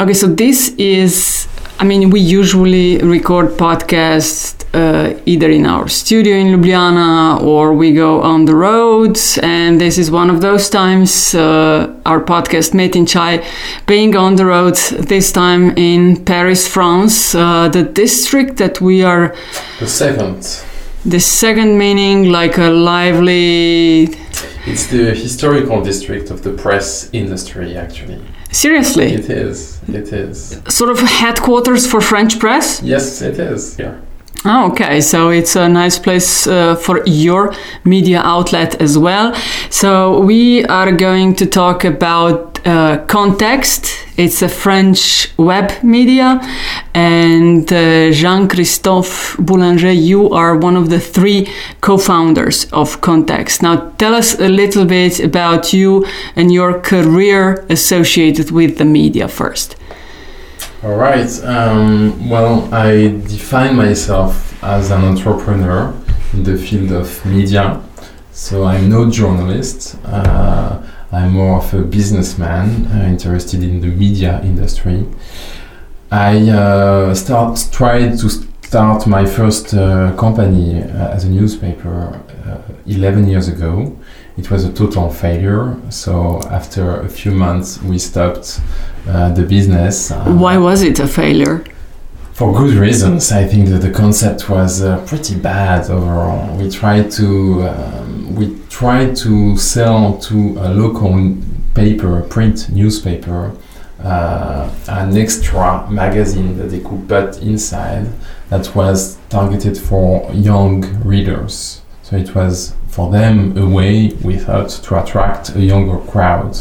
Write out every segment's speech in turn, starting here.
Okay, so this is, I mean, we usually record podcasts uh, either in our studio in Ljubljana or we go on the roads. And this is one of those times, uh, our podcast Made in Chai, being on the roads, this time in Paris, France, uh, the district that we are. The second. The second meaning, like a lively. It's the historical district of the press industry, actually. Seriously? It is. It is. Sort of headquarters for French press? Yes, it is. Yeah. Oh, okay, so it's a nice place uh, for your media outlet as well. So we are going to talk about uh, Contexte. It's a French web media, and uh, Jean-Christophe Boulanger, you are one of the three co-founders of Contexte. Now, tell us a little bit about you and your career associated with the media first. All right. Um, well, I define myself as an entrepreneur in the field of media. So I'm no journalist. Uh, I'm more of a businessman uh, interested in the media industry. I uh, start tried to start my first uh, company uh, as a newspaper uh, 11 years ago. It was a total failure. So after a few months, we stopped uh, the business. Why was it a failure? For good reasons. I think that the concept was uh, pretty bad overall. We tried to um, we tried to sell to a local paper, print newspaper, uh, an extra magazine that they could put inside that was targeted for young readers. So it was for them a way, without to attract a younger crowd.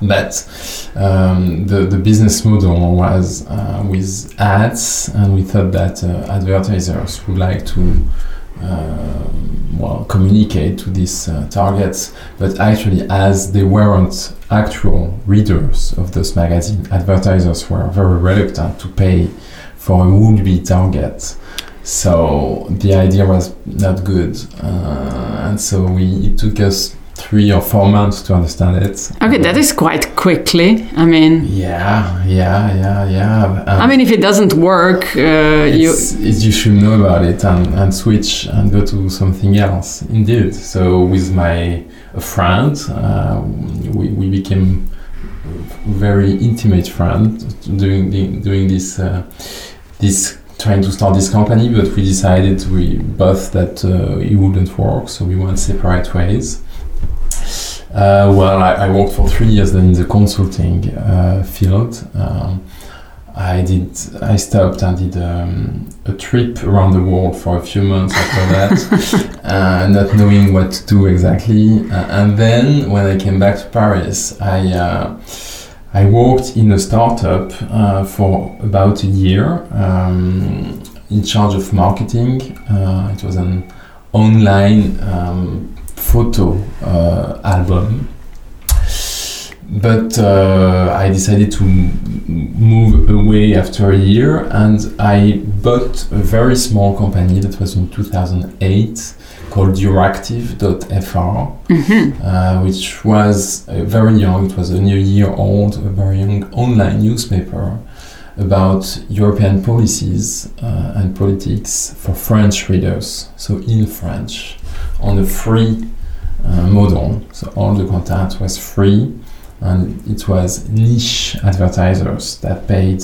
But um, the, the business model was uh, with ads, and we thought that uh, advertisers would like to well communicate to these uh, targets, but actually, as they weren't actual readers of those magazines, advertisers were very reluctant to pay for a would-be target. So the idea was not good, uh, and so we it took us three or four months to understand it. Okay, that is quite quickly. I mean, Yeah, yeah, yeah, yeah. Um, I mean, if it doesn't work, uh, you it's, you should know about it and, and switch and go to something else. Indeed. So with my a friend, uh, we, we became very intimate friend doing the, doing this uh, this trying to start this company, but we decided we both that uh, it wouldn't work, so we went separate ways. Uh, well, I, I, worked for three years in the consulting uh, field. Um, I did. I stopped and did um, a trip around the world for a few months after that, uh, not knowing what to do exactly. Uh, and then when I came back to Paris, I uh, I worked in a startup uh, for about a year um, in charge of marketing. it was an online um, photo uh, album. But uh, I decided to move away after a year and I bought a very small company that was in 2008 called Euractiv.fr, mm-hmm. uh, which was uh, very young, it was only a new year old, a very young online newspaper about European policies uh, and politics for French readers, so in French on a free uh, model. So all the content was free, and it was niche advertisers that paid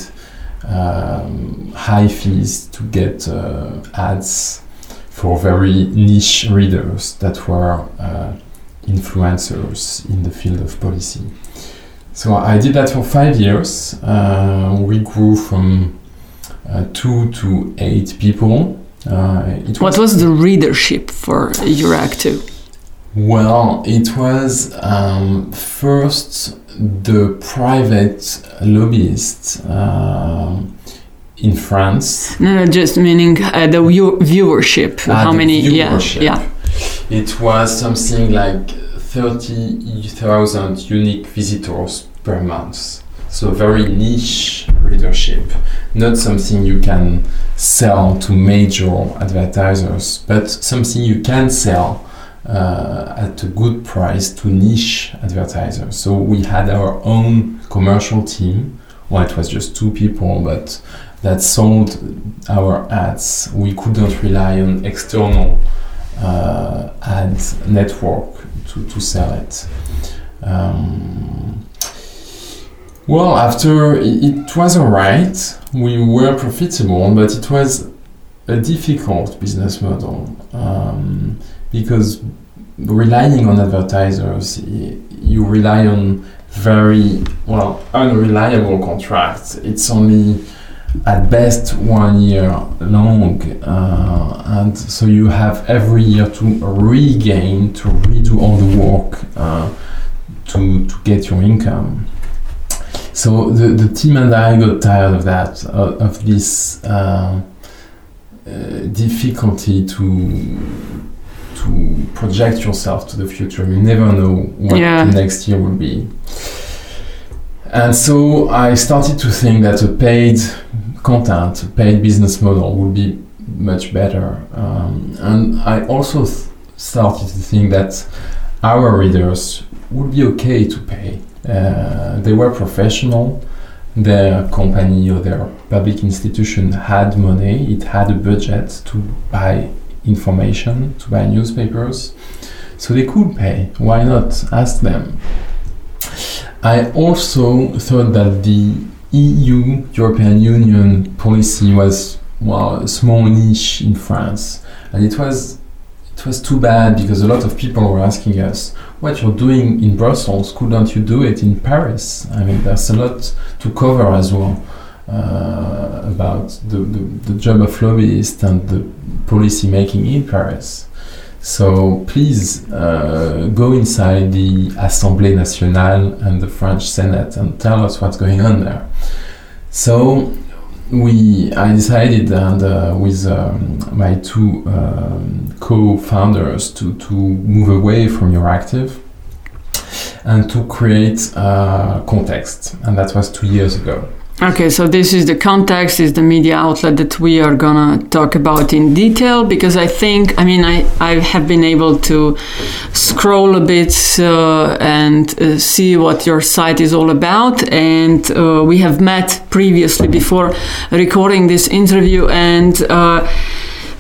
um, high fees to get uh, ads for very niche readers that were uh, influencers in the field of policy. So I did that for five years. Uh, we grew from uh, two to eight people uh, was what was the readership for Euractiv? Well, it was um, first the private lobbyists uh, in France. No, no, just meaning uh, the view- viewership. Ah, How many? Viewership. Yeah, yeah. It was something like thirty thousand unique visitors per month. So very niche readership, not something you can sell to major advertisers, but something you can sell uh, at a good price to niche advertisers. So we had our own commercial team well, it was just two people, but that sold our ads. We couldn't rely on external uh, ad network to, to sell it. Um, well, after it, it was alright, we were profitable, but it was a difficult business model um, because relying on advertisers, you rely on very well unreliable contracts. It's only at best one year long, uh, and so you have every year to regain to redo all the work uh, to to get your income. So the, the team and I got tired of that, uh, of this uh, uh, difficulty to to project yourself to the future. You never know what Yeah. the next year will be. And so I started to think that a paid content, a paid business model would be much better. Um, and I also th- started to think that our readers would be okay to pay. Uh, they were professional. Their company or their public institution had money, it had a budget to buy information, to buy newspapers. So they could pay. Why not? Ask them. I also thought that the EU, European Union policy was well a small niche in France, and it was it was too bad because a lot of people were asking us, "What you're doing in Brussels, couldn't you do it in Paris?" I mean, there's a lot to cover as well uh, about the, the, the job of lobbyist and the policy making in Paris. So please uh, go inside the Assemblée Nationale and the French Senate and tell us what's going on there. So we, I decided, and uh, with um, my two um, co-founders, to to move away from Euractiv and to create uh, Contexte, and that was two years ago. Okay, so this is the Contexte, is the media outlet that we are gonna talk about in detail because I think, I mean, I, I have been able to scroll a bit uh, and uh, see what your site is all about. And uh, we have met previously before recording this interview, and uh,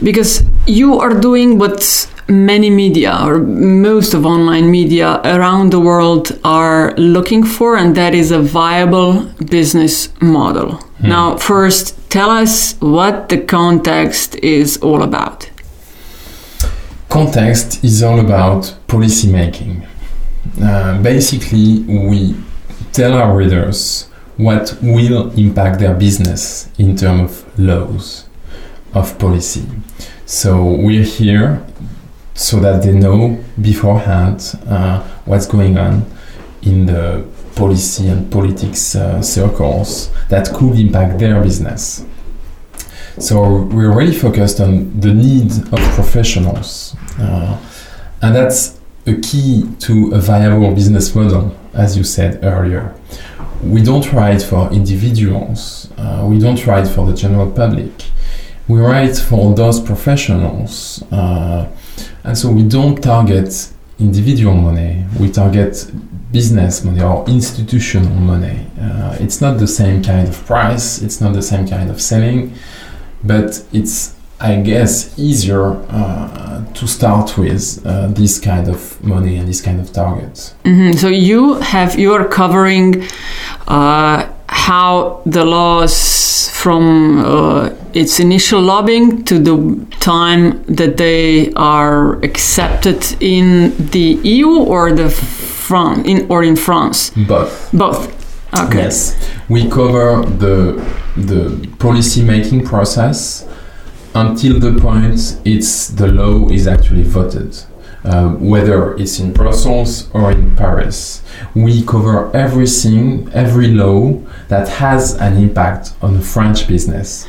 because you are doing what many media or most of online media around the world are looking for, and that is a viable business model. Now, first, tell us what the Contexte is all about. Contexte is all about policy making. Uh, basically, we tell our readers what will impact their business in terms of laws, of policy. So we're here so that they know beforehand uh, what's going on in the policy and politics uh, circles that could impact their business. So we're really focused on the need of professionals, uh, and that's a key to a viable business model, as you said earlier. We don't write for individuals. Uh, we don't write for the general public. We write for those professionals, uh, and so we don't target individual money. We target business money or institutional money. Uh, it's not the same kind of price. It's not the same kind of selling but it's I guess easier uh, to start with uh, this kind of money and this kind of targets. hmm So you have you are covering uh, how the laws from uh, its initial lobbying to the time that they are accepted in the EU or the France in or in France. Both. Both. Okay. Yes, we cover the the policy making process until the point it's the law is actually voted. Uh, whether it's in Brussels or in Paris, we cover everything, every law that has an impact on the French business.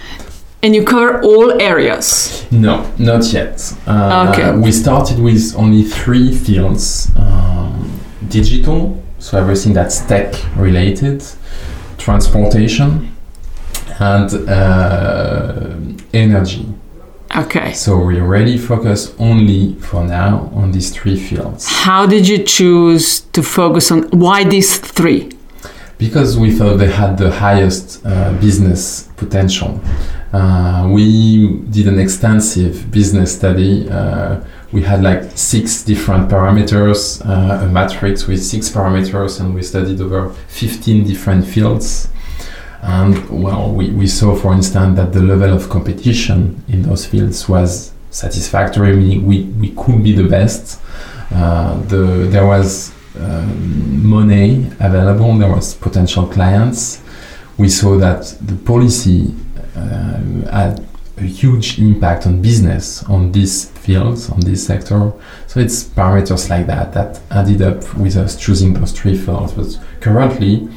And you cover all areas. No, not yet. Uh, Okay. We started with only three fields um, digital, so everything that's tech related, transportation, and uh, energy. Okay. So we already focus only for now on these three fields. How did you choose to focus on why these three? because we thought they had the highest uh, business potential. Uh, we did an extensive business study. Uh, we had like six different parameters, uh, a matrix with six parameters, and we studied over 15 different fields. And well, we, we saw, for instance, that the level of competition in those fields was satisfactory, meaning we, we could be the best. Uh, the, there was um, money available, there was potential clients. We saw that the policy had a huge impact on business on these fields, on this sector. So it's parameters like that that added up with us choosing those three fields. But currently,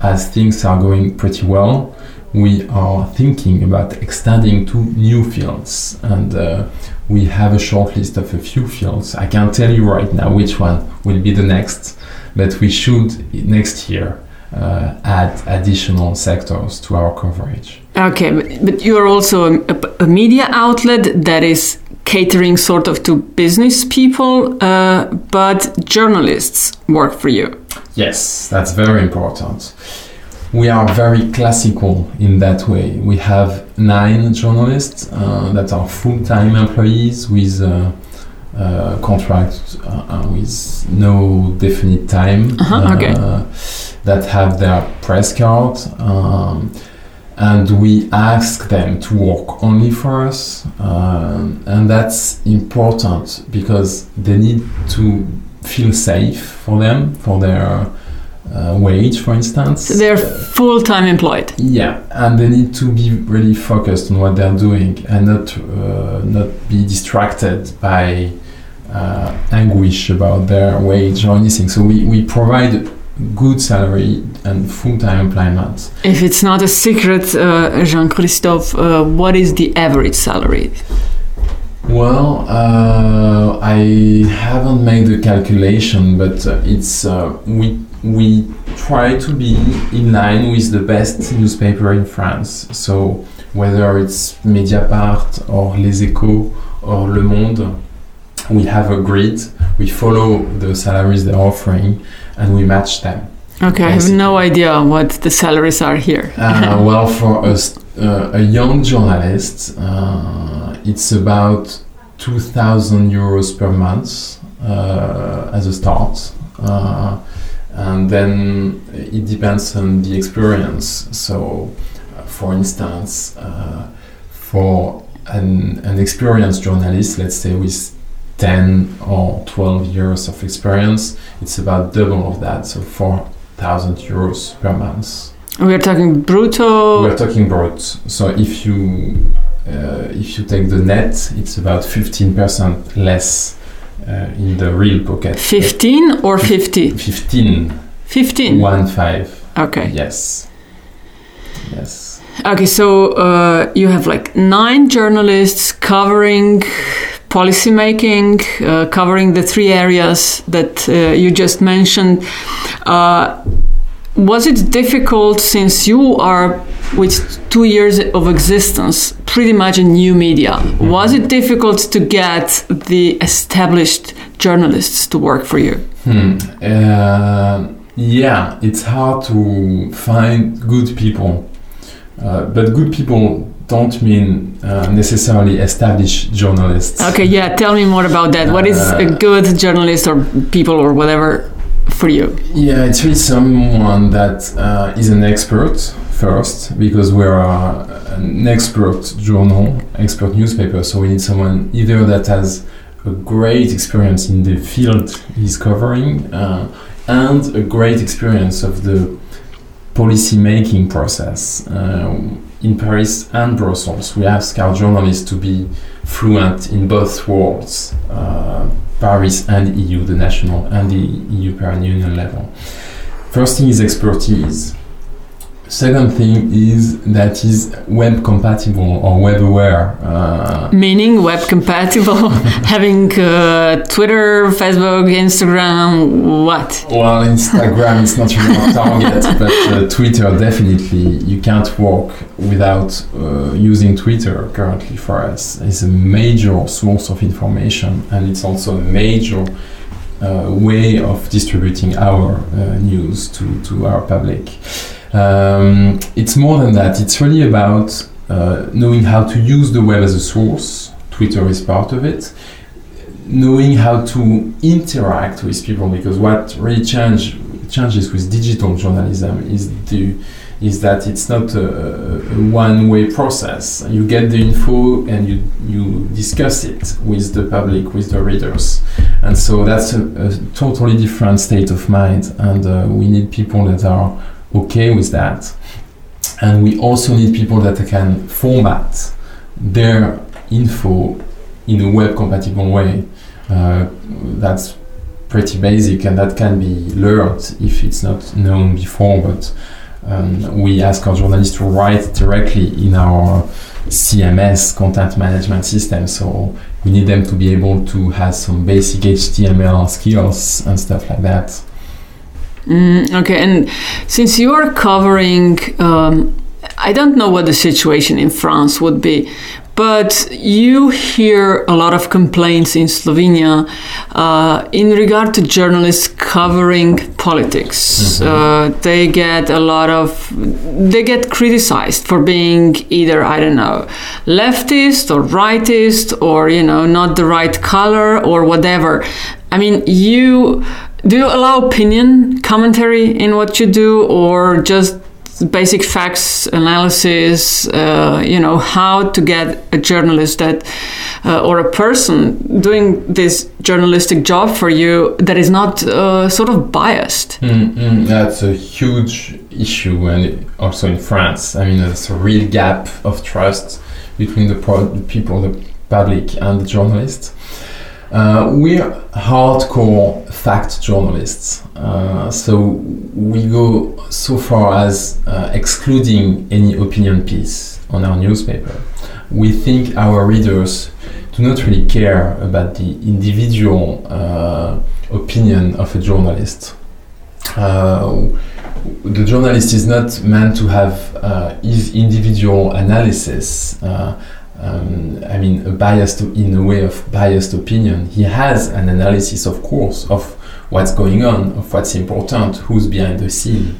as things are going pretty well, we are thinking about extending to new fields and uh, we have a short list of a few fields. I can't tell you right now which one will be the next, but we should next year uh, add additional sectors to our coverage. Okay, but, but you're also a, a, media outlet that is catering sort of to business people, uh, but journalists work for you. Yes, that's very important we are very classical in that way. We have nine journalists uh, that are full-time employees with uh, uh, contract uh, with no definite time. Uh-huh, okay. Uh, that have their press card, um, and we ask them to work only for us, um, and that's important because they need to feel safe for them for their uh, wage, for instance. So they're full time employed. Yeah, and they need to be really focused on what they're doing and not uh, not be distracted by uh, anguish about their wage or anything. So we, we provide good salary and full-time employment. If it's not a secret, uh, Jean-Christophe, uh, what is the average salary? Well, uh, I haven't made the calculation, but uh, it's uh, we we try to be in line with the best newspaper in France. So whether it's Mediapart or Les Echos or Le Monde, we have a grid. We follow the salaries they're offering, and we match them. Okay, I have no idea what the salaries are here. uh, well, for a, uh, a young journalist, uh, it's about 2,000 euros per month uh, as a start. Uh, and then it depends on the experience. So, uh, for instance, uh, for an, an experienced journalist, let's say with 10 or 12 years of experience, it's about double of that, so 4,000 euros per month. We are talking brutto. We are talking brut. So if you uh, if you take the net, it's about 15% less uh, in the real pocket. 15 or 50? 15. 15? 1 5. Okay. Yes. Yes. Okay, so uh, you have like nine journalists covering policy making, uh, covering the three areas that uh, you just mentioned. Uh, was it difficult since you are with two years of existence pretty much in new media was it difficult to get the established journalists to work for you hmm. uh, yeah it's hard to find good people uh, but good people don't mean uh, necessarily established journalists okay yeah tell me more about that what is a uh, good journalist or people or whatever for you? Yeah, it's really someone that uh, is an expert first, because we're an expert journal, expert newspaper. So we need someone either that has a great experience in the field he's covering uh, and a great experience of the policy making process uh, in Paris and Brussels. We ask our journalists to be fluent in both worlds. Uh, Paris and EU, the national and the EU European Union level. First thing is expertise. Second thing is that is web compatible or web aware. Uh, Meaning web compatible, having uh, Twitter, Facebook, Instagram, what? Well, Instagram is not really our target, but uh, Twitter definitely. You can't work without uh, using Twitter currently for us. It's a major source of information and it's also a major uh, way of distributing our uh, news to, to our public. Um, it's more than that. It's really about uh, knowing how to use the web as a source. Twitter is part of it. Knowing how to interact with people, because what really change, changes with digital journalism is the is that it's not a, a one-way process. You get the info and you you discuss it with the public, with the readers, and so that's a, a totally different state of mind. And uh, we need people that are okay with that, and we also need people that can format their info in a web-compatible way. Uh, that's pretty basic, and that can be learned if it's not known before, but um, we ask our journalists to write directly in our CMS content management system. So we need them to be able to have some basic HTML skills and stuff like that. Mm, okay, and since you are covering, um, I don't know what the situation in France would be, but you hear a lot of complaints in Slovenia uh, in regard to journalists covering politics. Mm-hmm. Uh, they get a lot of, they get criticized for being either, I don't know, leftist or rightist or, you know, not the right color or whatever. I mean, you do you allow opinion commentary in what you do or just basic facts analysis, uh, you know, how to get a journalist that uh, or a person doing this journalistic job for you that is not uh, sort of biased. Mm-hmm. That's a huge issue, and also in France. I mean, there's a real gap of trust between the, pro- the people, the public, and the journalists. Uh, we're hardcore fact journalists, uh, so we go so far as uh, excluding any opinion piece on our newspaper. We think our readers do not really care about the individual uh, opinion of a journalist. Uh, the journalist is not meant to have uh, his individual analysis um, I mean, a biased in a way of biased opinion. He has an analysis, of course, of what's going on, of what's important, who's behind the scene.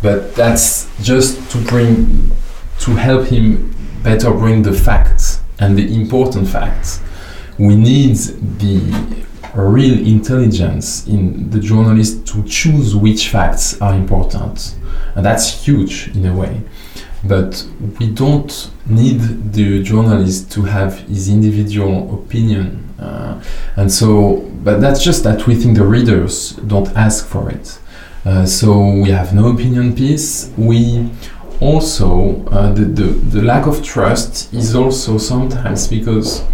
But that's just to bring, to help him better bring the facts and the important facts. We need the real intelligence in the journalist to choose which facts are important. And that's huge in a way but we don't need the journalist to have his individual opinion uh, and so but that's just that we think the readers don't ask for it. Uh, so we have no opinion piece. We also uh, the, the, the lack of trust is also sometimes because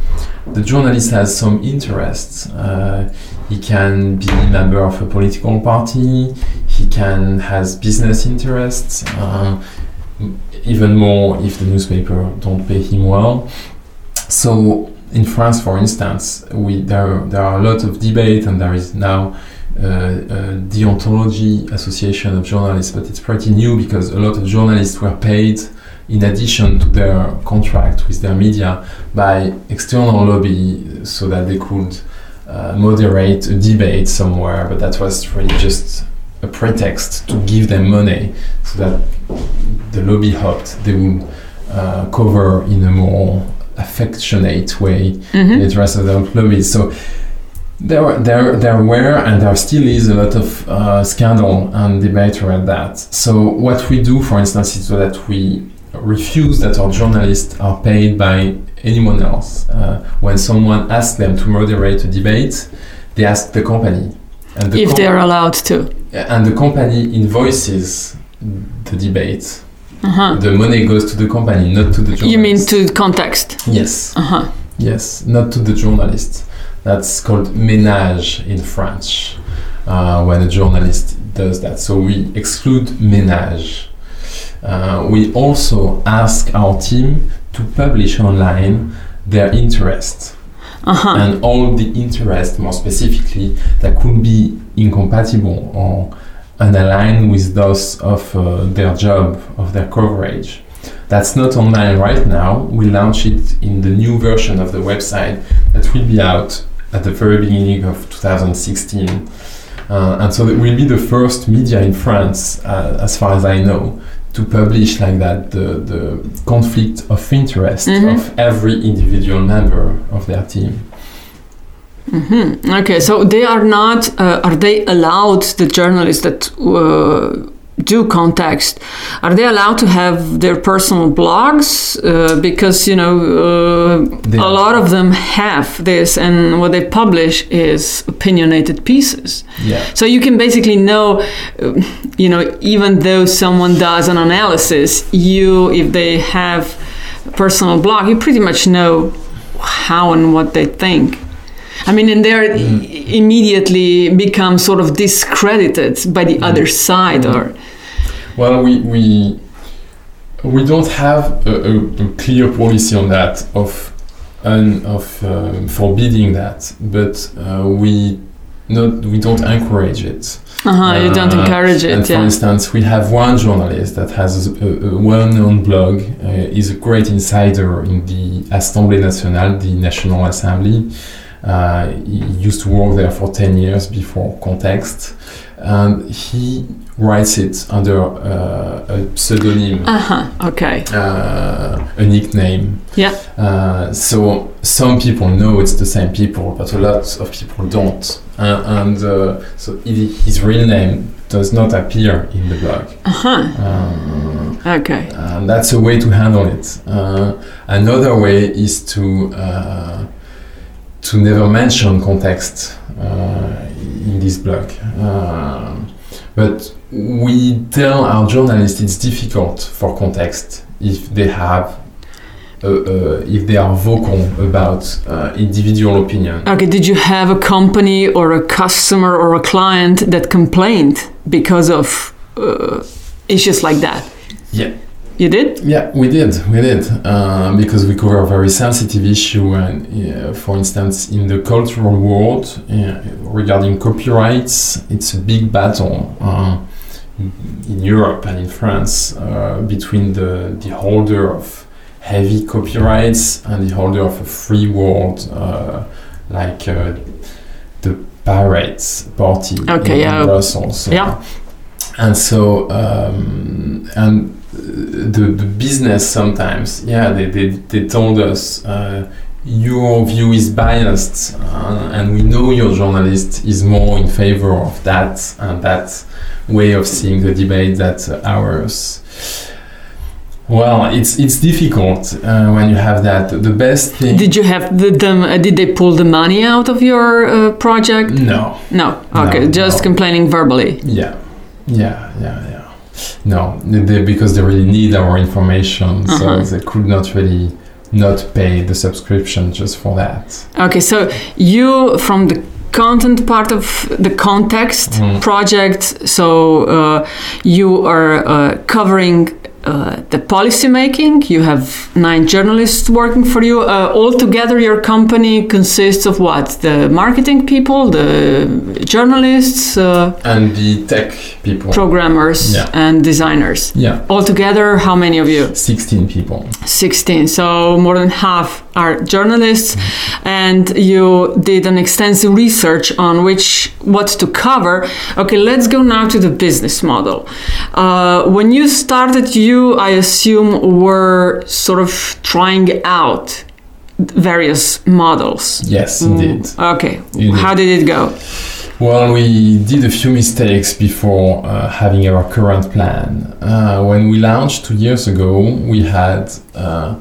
the journalist has some interests. Uh, he can be a member of a political party. He can has business interests. Uh, even more if the newspaper don't pay him well. So in France, for instance, we there there are a lot of debate, and there is now uh, a deontology association of journalists, but it's pretty new because a lot of journalists were paid in addition to their contract with their media by external lobby so that they could uh, moderate a debate somewhere, but that was really just a pretext to give them money so that the lobby hoped they would uh, cover in a more affectionate way mm-hmm. the interests of their lobbies. So there, there, there were and there still is a lot of uh, scandal and debate around that. So what we do, for instance, is that we refuse that our journalists are paid by anyone else. Uh, when someone asks them to moderate a debate, they ask the company. And the if com- they are allowed to. And the company invoices the debate uh-huh. The money goes to the company, not to the journalist. You mean to Contexte? Yes. Uh-huh. Yes, not to the journalist. That's called ménage in French, uh, when a journalist does that. So we exclude ménage. Uh, we also ask our team to publish online their interest. Uh-huh. And all the interest, more specifically, that could be incompatible or and align with those of uh, their job, of their coverage. That's not online right now. We launch it in the new version of the website that will be out at the very beginning of 2016. Uh, and so it will be the first media in France, uh, as far as I know, to publish like that the, the conflict of interest Mhm. of every individual member of their team. Hmm Okay, so they are not. Uh, are they allowed the journalists that uh, do Contexte? Are they allowed to have their personal blogs? Uh, because you know uh, a lot of them have this, and what they publish is opinionated pieces. Yeah. So you can basically know, uh, you know, even though someone does an analysis, you, if they have a personal blog, you pretty much know how and what they think. I mean, and they're Mm. immediately become sort of discredited by the other side, or Well, we we we don't have a, a, a clear policy on that of of um, forbidding that, but uh, we not we don't encourage it. uh-huh, you don't Uh, encourage And it, for instance, we have one journalist that has a, a well-known blog. Uh, is a great insider in the Assemblée Nationale, the National Assembly. Uh, he used to work there for 10 years before Contexte. And he writes it under uh, a pseudonym, Uh huh. Okay. uh, a nickname. Yeah. Uh, so some people know it's the same people, but a lot of people don't. Uh, and uh, so his real name does not appear in the blog. Uh huh. Um, Okay. and that's a way to handle it. Uh, another way is to uh, to never mention Contexte uh, in this blog. Uh, but we tell our journalists it's difficult for Contexte if they have. Uh, uh, if they are vocal about uh, individual opinion. Okay, did you have a company or a customer or a client that complained because of uh, issues like that? Yeah. You did? Yeah, we did, we did, uh, because we cover a very sensitive issue, and uh, for instance, in the cultural world, uh, regarding copyrights, it's a big battle uh, in Europe and in France uh, between the, the holder of heavy copyrights and the holder of a free world, uh, like uh, the Pirates Party Okay, in yeah. Brussels. Yeah. and so um, and the, the business sometimes yeah they, they, they told us uh, your view is biased uh, and we know your journalist is more in favor of that and that way of seeing the debate that uh, ours well it's it's difficult uh, when you have that the best thing Did you have the, them? Uh, did they pull the money out of your uh, project? no No. Okay, No, just no. complaining verbally. Yeah, yeah, yeah, yeah. No, they, because they really need our information, Uh-huh. so they could not really not pay the subscription just for that. Okay, so you from the content part of the Contexte Mm. project, so uh, you are uh, covering. Uh, the policy making. You have nine journalists working for you. Uh, altogether, your company consists of what? The marketing people, the journalists, uh, And the tech people. programmers, Yeah. and designers. yeah, Altogether, how many of you? 16 people. 16 so more than half are journalists and you did an extensive research on which what to cover okay let's go now to the business model uh, when you started you i assume were sort of trying out various models Yes, indeed. okay Indeed. how did it go Well, we did a few mistakes before uh, having our current plan. Uh, when we launched two years ago, we had uh,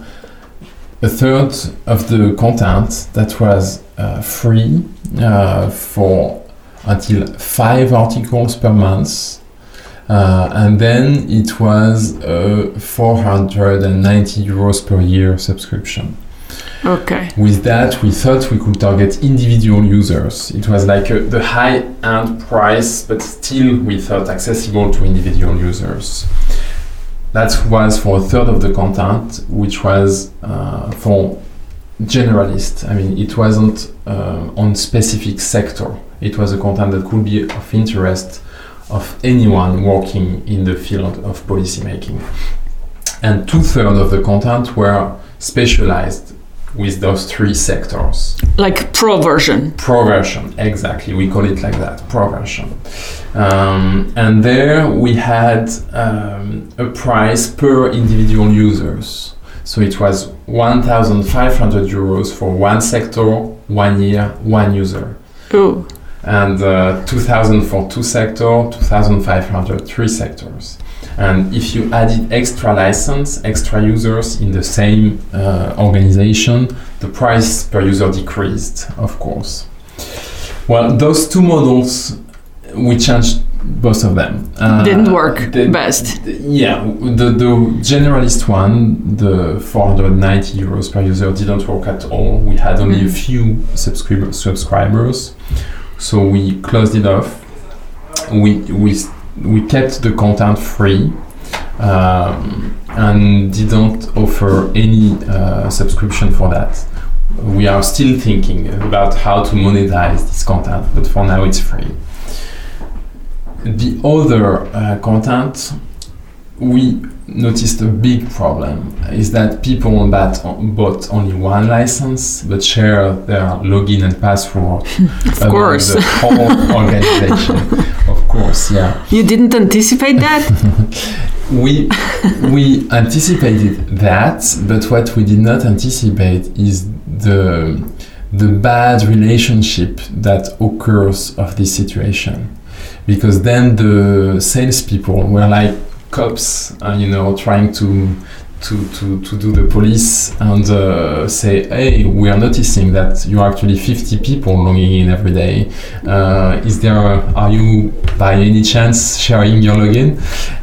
a third of the content that was uh, free uh, for until five articles per month. Uh, and then it was a 490 euros per year subscription. okay With that, we thought we could target individual users. It was like a, the high end price, but still we thought accessible to individual users. That was for a third of the content, which was uh, for generalist. I mean, it wasn't uh, on specific sector. It was a content that could be of interest of anyone working in the field of policy making. And two thirds of the content were specialized with those three sectors. Like pro version. Pro version, exactly. We call it like that, pro version. Um, and there we had um, a price per individual users. So it was 1,500 euros for one sector, one year, one user. Ooh. And uh, 2,000 for two sector, 2,500 three sectors. And if you added extra license, extra users in the same uh, organization, the price per user decreased, of course. Well, those two models, we changed both of them. Uh, Didn't work the, best. Yeah, the, the generalist one, the 490 euros per user, didn't work at all. We had only mm. a few subscriber, subscribers, so we closed it off. We, we we kept the content free um, and didn't offer any uh, subscription for that. We are still thinking about how to monetize this content, but for now it's free. The other uh, content, we noticed a big problem is that people that bought only one license but share their login and password of course. the whole organization. Of course yeah. You didn't anticipate that? We we anticipated that but what we did not anticipate is the the bad relationship that occurs of this situation. Because then the salespeople were like cops, uh, you know, trying to to, to, to do the police and uh, say, hey, we are noticing that you are actually 50 people logging in every day. Uh, is there, are you by any chance sharing your login?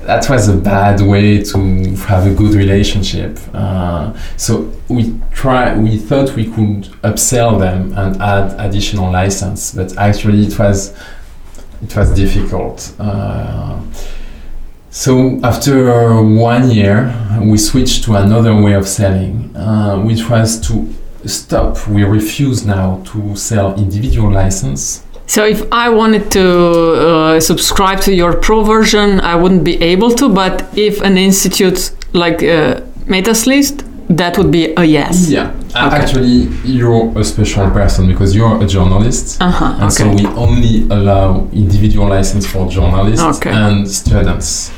That was a bad way to have a good relationship. Uh, so we try, we thought we could upsell them and add additional license, but actually it was, it was difficult. Uh, so after one year, we switched to another way of selling, uh, which was to stop. We refuse now to sell individual license. So if I wanted to uh, subscribe to your pro version, I wouldn't be able to. But if an institute like uh, Metaslist, that would be a yes. Yeah. Okay. Actually, you're a special person because you're a journalist, uh-huh, and okay. so we only allow individual license for journalists okay. and students.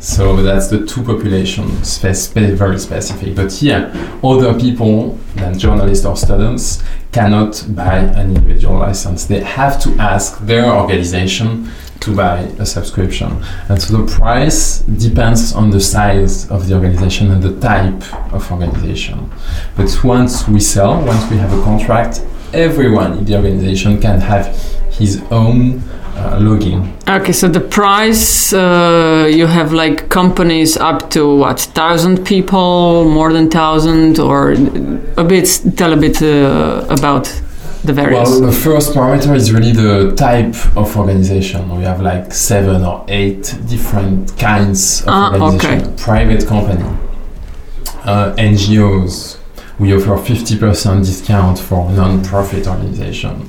So that's the two populations, spe- spe- very specific. But here, other people than journalists or students cannot buy an individual license. They have to ask their organization to buy a subscription. And so the price depends on the size of the organization and the type of organization. But once we sell, once we have a contract, everyone in the organization can have his own login. Okay, so the price uh, you have like companies up to what thousand people, more than thousand, or a bit. Tell a bit uh, about the various. Well, the first parameter is really the type of organization. We have like seven or eight different kinds of ah, organization. Okay. Private company, uh, NGOs. We offer 50% discount for non-profit organization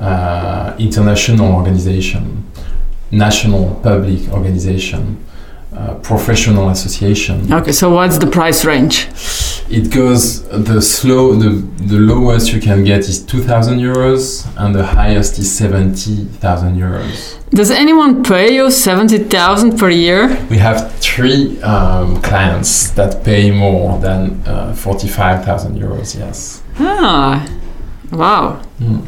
uh, international organization, national public organization, uh, professional association. Okay, so what's the price range? It goes the slow the the lowest you can get is two thousand euros, and the highest is seventy thousand euros. Does anyone pay you seventy thousand per year? We have three um, clients that pay more than uh, forty five thousand euros. Yes. Ah, wow. Mm.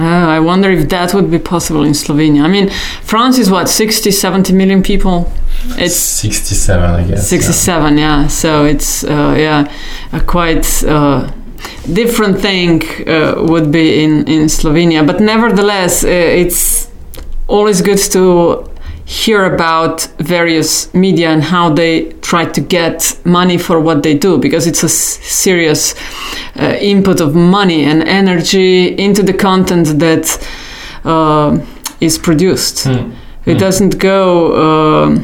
Uh, I wonder if that would be possible in Slovenia. I mean, France is what 60, 70 million people. It's 67, I guess. 67, yeah. yeah. So it's uh, yeah, a quite uh, different thing uh, would be in in Slovenia. But nevertheless, uh, it's always good to hear about various media and how they try to get money for what they do because it's a serious uh, input of money and energy into the content that uh, is produced. Mm. It mm. doesn't go. Uh,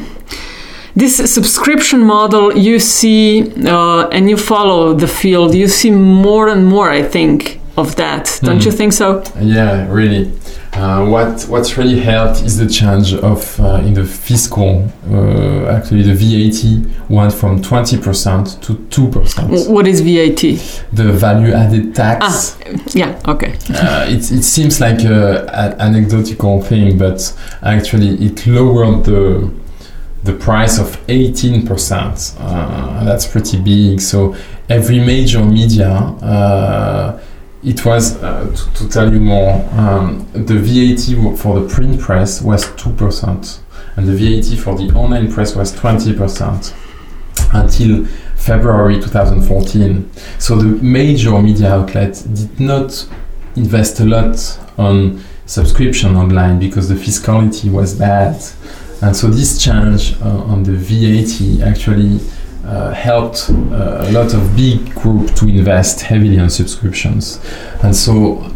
this subscription model you see uh, and you follow the field, you see more and more, I think, of that. Don't mm. you think so? Yeah, really. Uh, what what's really helped is the change of uh, in the fiscal. Uh, actually, the VAT went from twenty percent to two percent. What is VAT? The value added tax. Ah, Yeah, okay. uh, it, it seems like a, an anecdotal thing, but actually it lowered the the price of 18%. Uh, that's pretty big. So every major media, uh, it was, uh, to, to tell you more, um, the VAT for the print press was 2%, and the VAT for the online press was 20% until February 2014. So the major media outlets did not invest a lot on subscription online because the fiscality was bad. And so this change uh, on the VAT actually uh, helped uh, a lot of big group to invest heavily on subscriptions. And so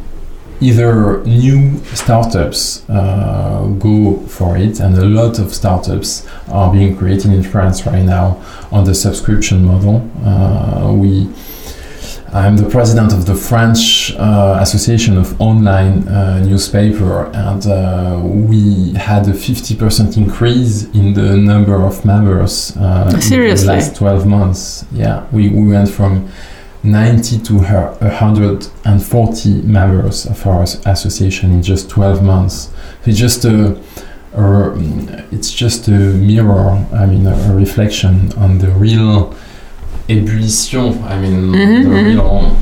either new startups uh, go for it, and a lot of startups are being created in France right now on the subscription model. Uh, we I'm the president of the French uh, Association of Online uh, Newspaper, and uh, we had a 50% increase in the number of members uh, Seriously? in the last 12 months. Yeah, we, we went from 90 to her- 140 members of our association in just 12 months. It's just a, a it's just a mirror. I mean, a, a reflection on the real ebullition. I mean, Mhm, the mhm. real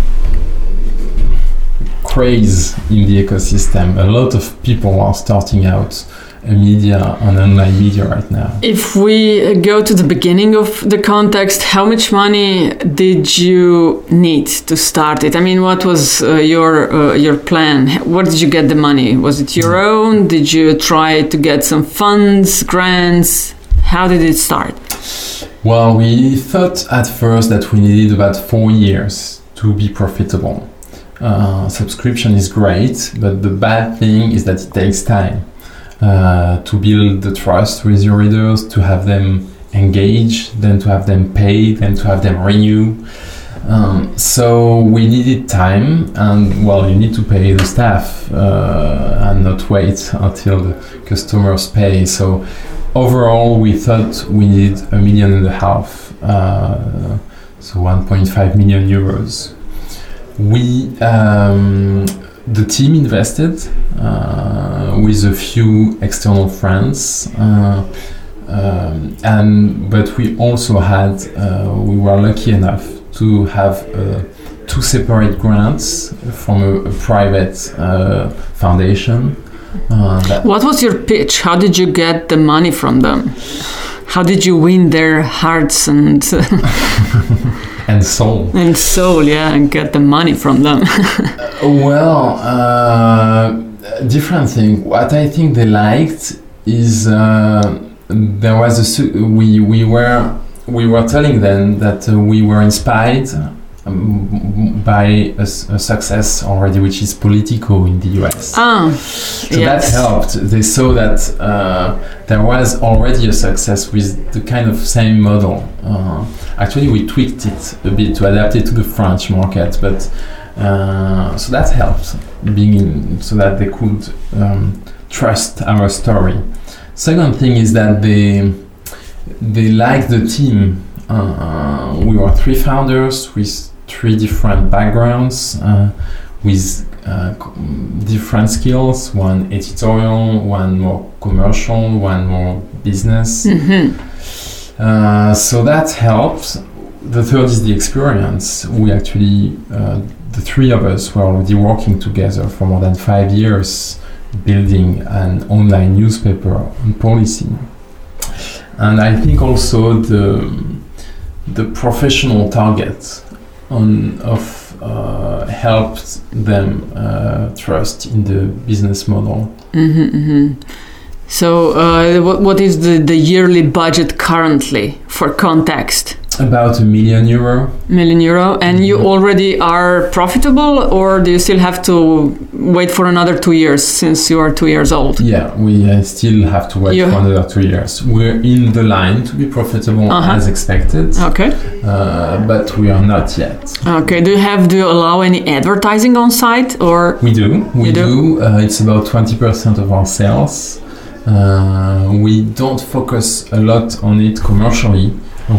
craze in the ecosystem. A lot of people are starting out a media, an online media right now. If we go to the beginning of the Contexte, how much money did you need to start it? I mean, what was uh, your uh, your plan? Where did you get the money? Was it your own? Did you try to get some funds, grants? How did it start? Well, we thought at first that we needed about four years to be profitable. Uh, subscription is great, but the bad thing is that it takes time uh, to build the trust with your readers, to have them engage, then to have them pay, then to have them renew. Um, so we needed time, and well, you need to pay the staff uh, and not wait until the customers pay. So overall, we thought we needed a million and a half, uh, so 1.5 million euros. We, um, the team invested uh, with a few external friends, uh, um, and but we also had, uh, we were lucky enough to have uh, two separate grants from a, a private foundation. Uh, What was your pitch? How did you get the money from them? How did you win their hearts and and soul. and soul? Yeah, and get the money from them. Well, uh, different thing. What I think they liked is uh, there was a su- we we were we were telling them that uh, we were inspired by a success already, which is Politico in the US. ah, So yes. that helped. They saw that uh, there was already a success with the kind of same model. Uh, actually, we tweaked it a bit to adapt it to the French market, but uh, so that helped being in, so that they could um, trust our story. Second thing is that they they liked the team. Uh, we were three founders with three different backgrounds, uh, with uh, different skills. One editorial, one more commercial, one more business. Mhm. Uh, so that helps. The third is the experience. We actually, uh, the three of us were already working together for more than five years, building an online newspaper on policy. And I think also the the professional target on of uh, helped them uh, trust in the business model. Mhm, mhm. So, uh, what, what is the, the yearly budget currently for Contexte? About a million euro. million euro and you Mhm. already are profitable or do you still have to wait for another two years since you are two years old Yeah, we uh, still have to wait You- for another two years. We're in the line to be profitable Uh-huh. as expected, okay uh, but we are not yet. okay do you have do you allow any advertising on site or We do. We do? do. Uh, it's about 20% of our sales. Uh, we don't focus a lot on it commercially.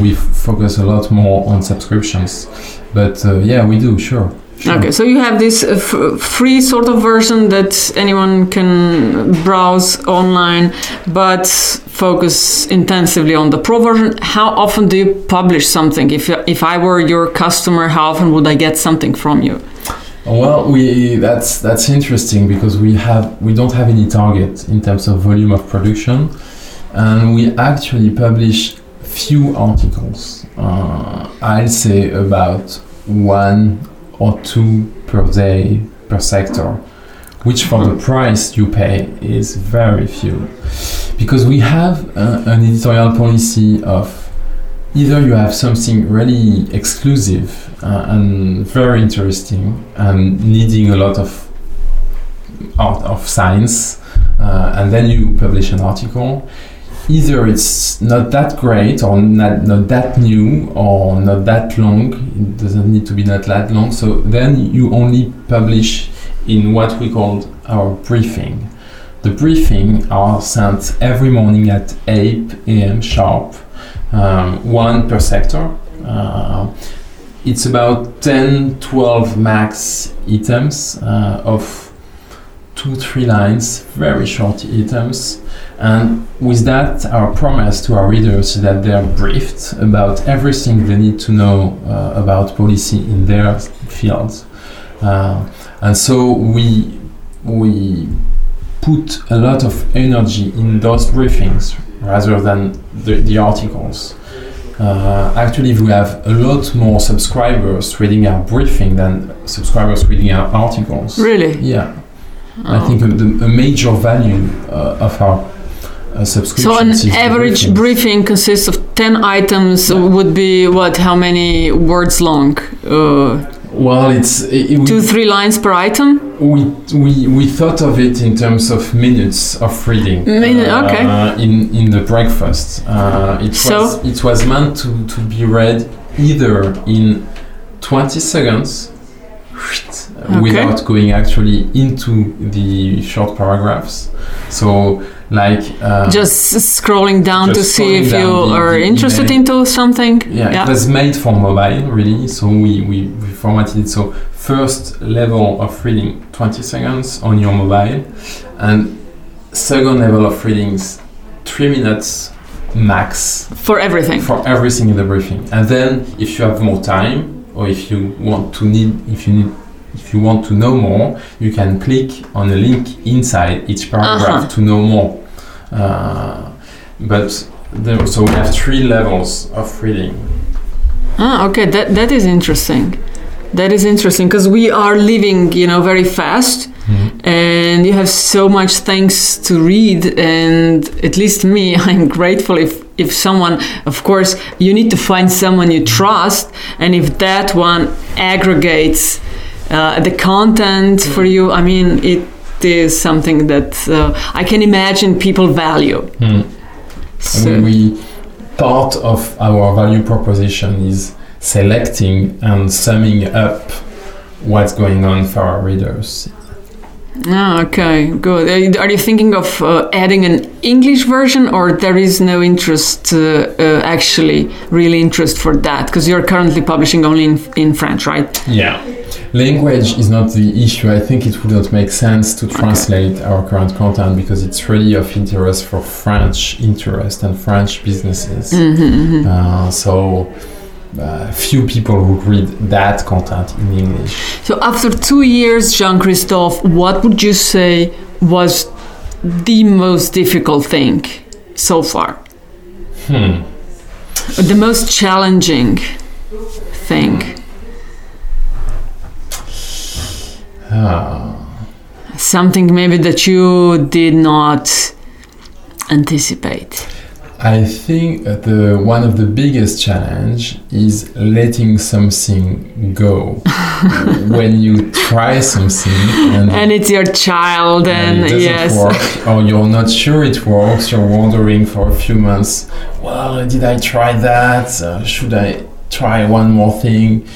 We focus a lot more on subscriptions. But uh, yeah, we do, sure. sure. okay so you have this uh, f- free sort of version that anyone can browse online but focus intensively on the pro version how often do you publish something if if i were your customer how often would i get something from you Well, we that's that's interesting because we have we don't have any target in terms of volume of production, and we actually publish few articles. Uh, I'll say about one or two per day per sector, which for the price you pay is very few, because we have uh, an editorial policy of either you have something really exclusive uh, and very interesting and needing a lot of art of science uh, and then you publish an article either it's not that great or not, not that new or not that long it doesn't need to be not that long so then you only publish in what we call our briefing the briefing are sent every morning at 8 a.m sharp um, one per sector. Uh, it's about 10, 12 max items uh, of two, three lines, very short items. And with that, our promise to our readers is that they're briefed about everything they need to know uh, about policy in their fields. Uh, and so we, we put a lot of energy in those briefings rather than the, the articles. Uh, actually, we have a lot more subscribers reading our briefing than subscribers reading our articles. really Yeah, I Oh. think a, the, a major value uh, of our uh, subscription. So an average briefing consists of 10 items Yeah. would be what how many words long? Uh, Well, it's it, it, two three lines per item? we, we we thought of it in terms of minutes of reading. Okay. Uh, in in the breakfast, uh, it So? was it was meant to, to be read either in twenty seconds, Okay. without going actually into the short paragraphs. So like uh, Just scrolling down to see if you the- are the interested email. into something. Yeah, it was made for mobile, really. So we, we, we formatted it. So first level of reading, 20 seconds on your mobile, and second level of readings, three minutes max For everything. for everything in the briefing. And then if you have more time, or if you want to need, if you need, if you want to know more, you can click on a link inside each paragraph Uh-huh. to know more. Uh, but there, so we have three levels of reading. Ah, okay, that that is interesting. That is interesting because we are living, you know, very fast, and you have so much things to read. And at least me, I'm grateful if if someone, of course, you need to find someone you trust, and if that one aggregates uh, the content for you, I mean, it is something that uh, I can imagine people value. Hmm. So- we, we part of our value proposition is selecting and summing up what's going on for our readers. Ah, okay, good. Are you thinking of uh, adding an English version, or there is no interest, uh, uh, actually, really interest for that? Because you're currently publishing only in, in French, right? Yeah. Language is not the issue. I think it would not make sense to translate our current content because it's really of interest for French interest and French businesses. Mm-hmm, Uh, so uh, few people would read that content in English. So, after two years, Jean Christophe, what would you say was the most difficult thing so far? Hmm. The most challenging thing? Ah. Something maybe that you did not anticipate? I think the one of the biggest challenge is letting something go. when you try something and, and it's your child and, and yes work, or you're not sure it works, you're wondering for a few months, well, did I try that? Uh, should I try one more thing?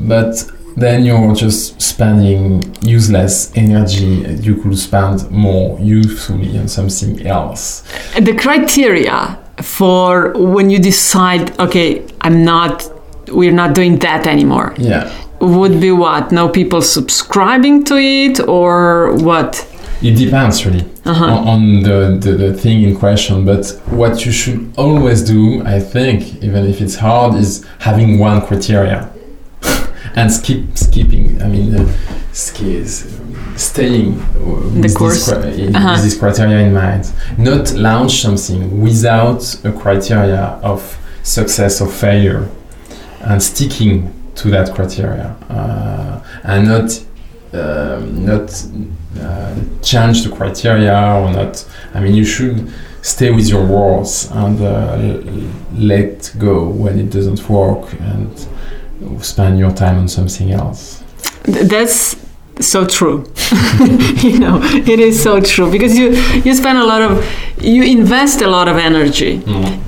But then you're just spending useless energy you could spend more usefully on something else. The criteria for when you decide, okay, I'm not, we're not doing that anymore. Yeah. Would be what? No people subscribing to it or what? It depends really Uh-huh. on, on the, the, the thing in question. But what you should always do, I think, even if it's hard, is having one criteria and skip skipping. I mean, uh, ski- staying uh, with, this, course. cri- Uh-huh. with this criteria in mind. Not launch something without a criteria of success or failure, and sticking to that criteria, uh, and not um, not uh, change the criteria or not. I mean, you should stay with your words and uh, let go when it doesn't work and spend your time on something else. That's so true. you know, it is so true because you you spend a lot of you invest a lot of energy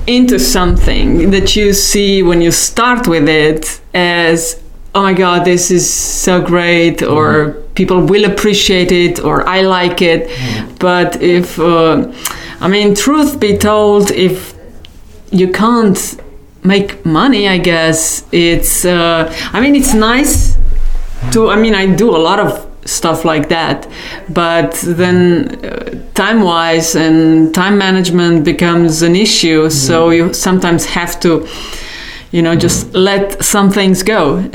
into something that you see when you start with it as oh my god this is so great or people will appreciate it or i like it. But if uh, i mean truth be told if you can't make money i guess it's uh, i mean it's nice to i mean i do a lot of stuff like that but then uh, time wise and time management becomes an issue so you sometimes have to you know just let some things go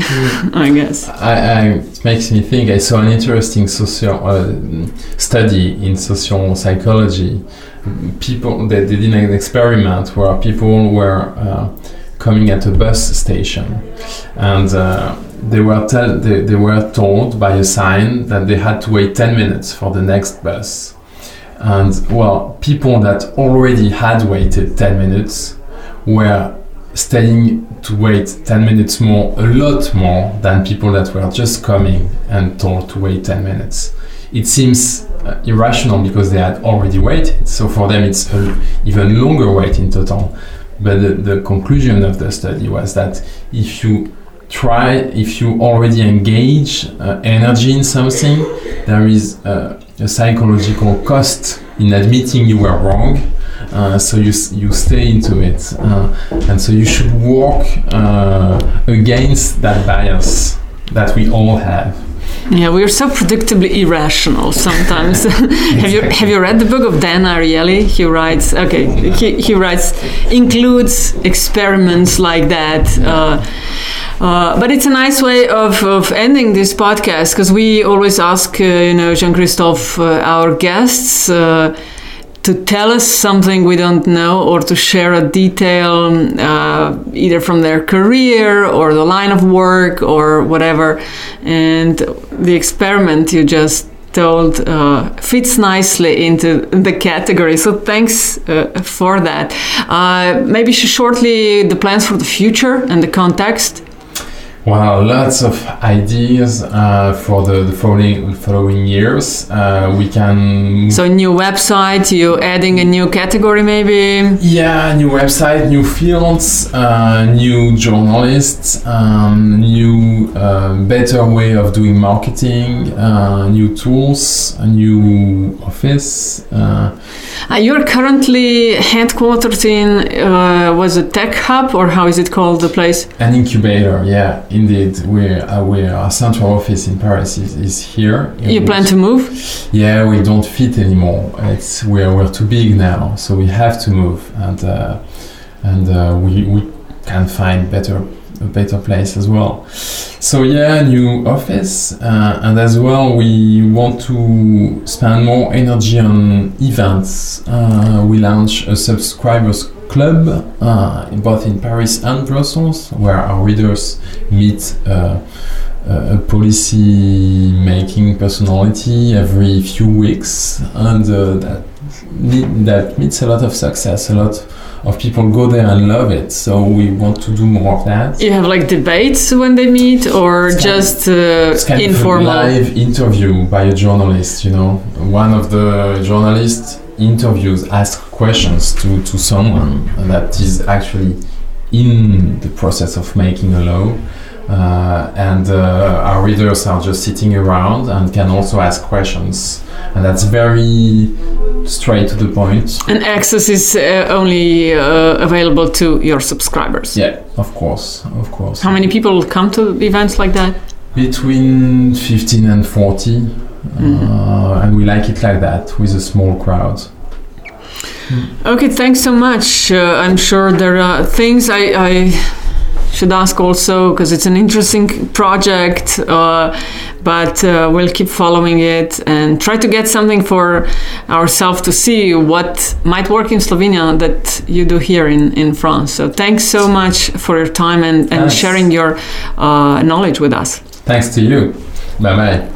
i guess I, I, it makes me think. I saw an interesting social uh, study in social psychology. People they, they did an experiment where people were uh, coming at a bus station, and uh, they were tell, they, they were told by a sign that they had to wait ten minutes for the next bus. And well, people that already had waited ten minutes were staying to wait 10 minutes more, a lot more than people that were just coming and told to wait 10 minutes. It seems uh, irrational because they had already waited, so for them it's an even longer wait in total. But the, the conclusion of the study was that if you try, if you already engage uh, energy in something, there is uh, a psychological cost in admitting you were wrong uh, so you you stay into it, uh, and so you should work uh, against that bias that we all have. yeah we're so predictably irrational sometimes. Have you have you read the book of dan ariely? He writes okay he, he writes includes experiments like that uh, uh, but it's a nice way of, of ending this podcast because we always ask, uh, you know, Jean Christophe, uh, our guests, uh, to tell us something we don't know or to share a detail uh, either from their career or the line of work or whatever. And the experiment you just told uh, fits nicely into the category. So thanks uh, for that. Uh, maybe shortly the plans for the future and the Contexte. Wow, lots of ideas uh, for the, the following following years. Uh, we can So new website, you adding a new category maybe. Yeah, new website, new fields, uh, new journalists, um, new uh, better way of doing marketing, uh, new tools, a new office. Uh, Uh, you're currently headquartered in uh, was it Tech Hub or how is it called the place? an incubator, yeah, indeed. We uh, we our central office in Paris is, is here. You plan to move? Yeah, we don't fit anymore. It's we're we're too big now, so we have to move, and uh, and uh, we we can find better a better place as well. So yeah, new office, uh, and as well we want to spend more energy on events. Uh, we launch a subscribers club, uh, both in Paris and Brussels, where our readers meet. Uh, a policy making personality every few weeks and uh, that that meets a lot of success a lot of people go there and love it. So we want to do more of that. You have like debates when they meet, or It's kind just uh, It's kind informal. of a live interview by a journalist. You know, one of the journalists interviews, ask questions to to someone that is actually in the process of making a law. Uh, and uh, our readers are just sitting around and can also ask questions, and that's very straight to the point. And access is uh, only uh, available to your subscribers. Yeah, of course, of course. How many people come to events like that? Between 15 and 40, Mhm. Uh, and we like it like that with a small crowd. Okay, thanks so much. Uh, I'm sure there are things I, I should ask also because it's an interesting project, uh, but uh, we'll keep following it and try to get something for ourselves to see what might work in Slovenia that you do here in, in France. So thanks so much for your time and, and Thanks. sharing your uh, knowledge with us. Thanks to you. Bye bye.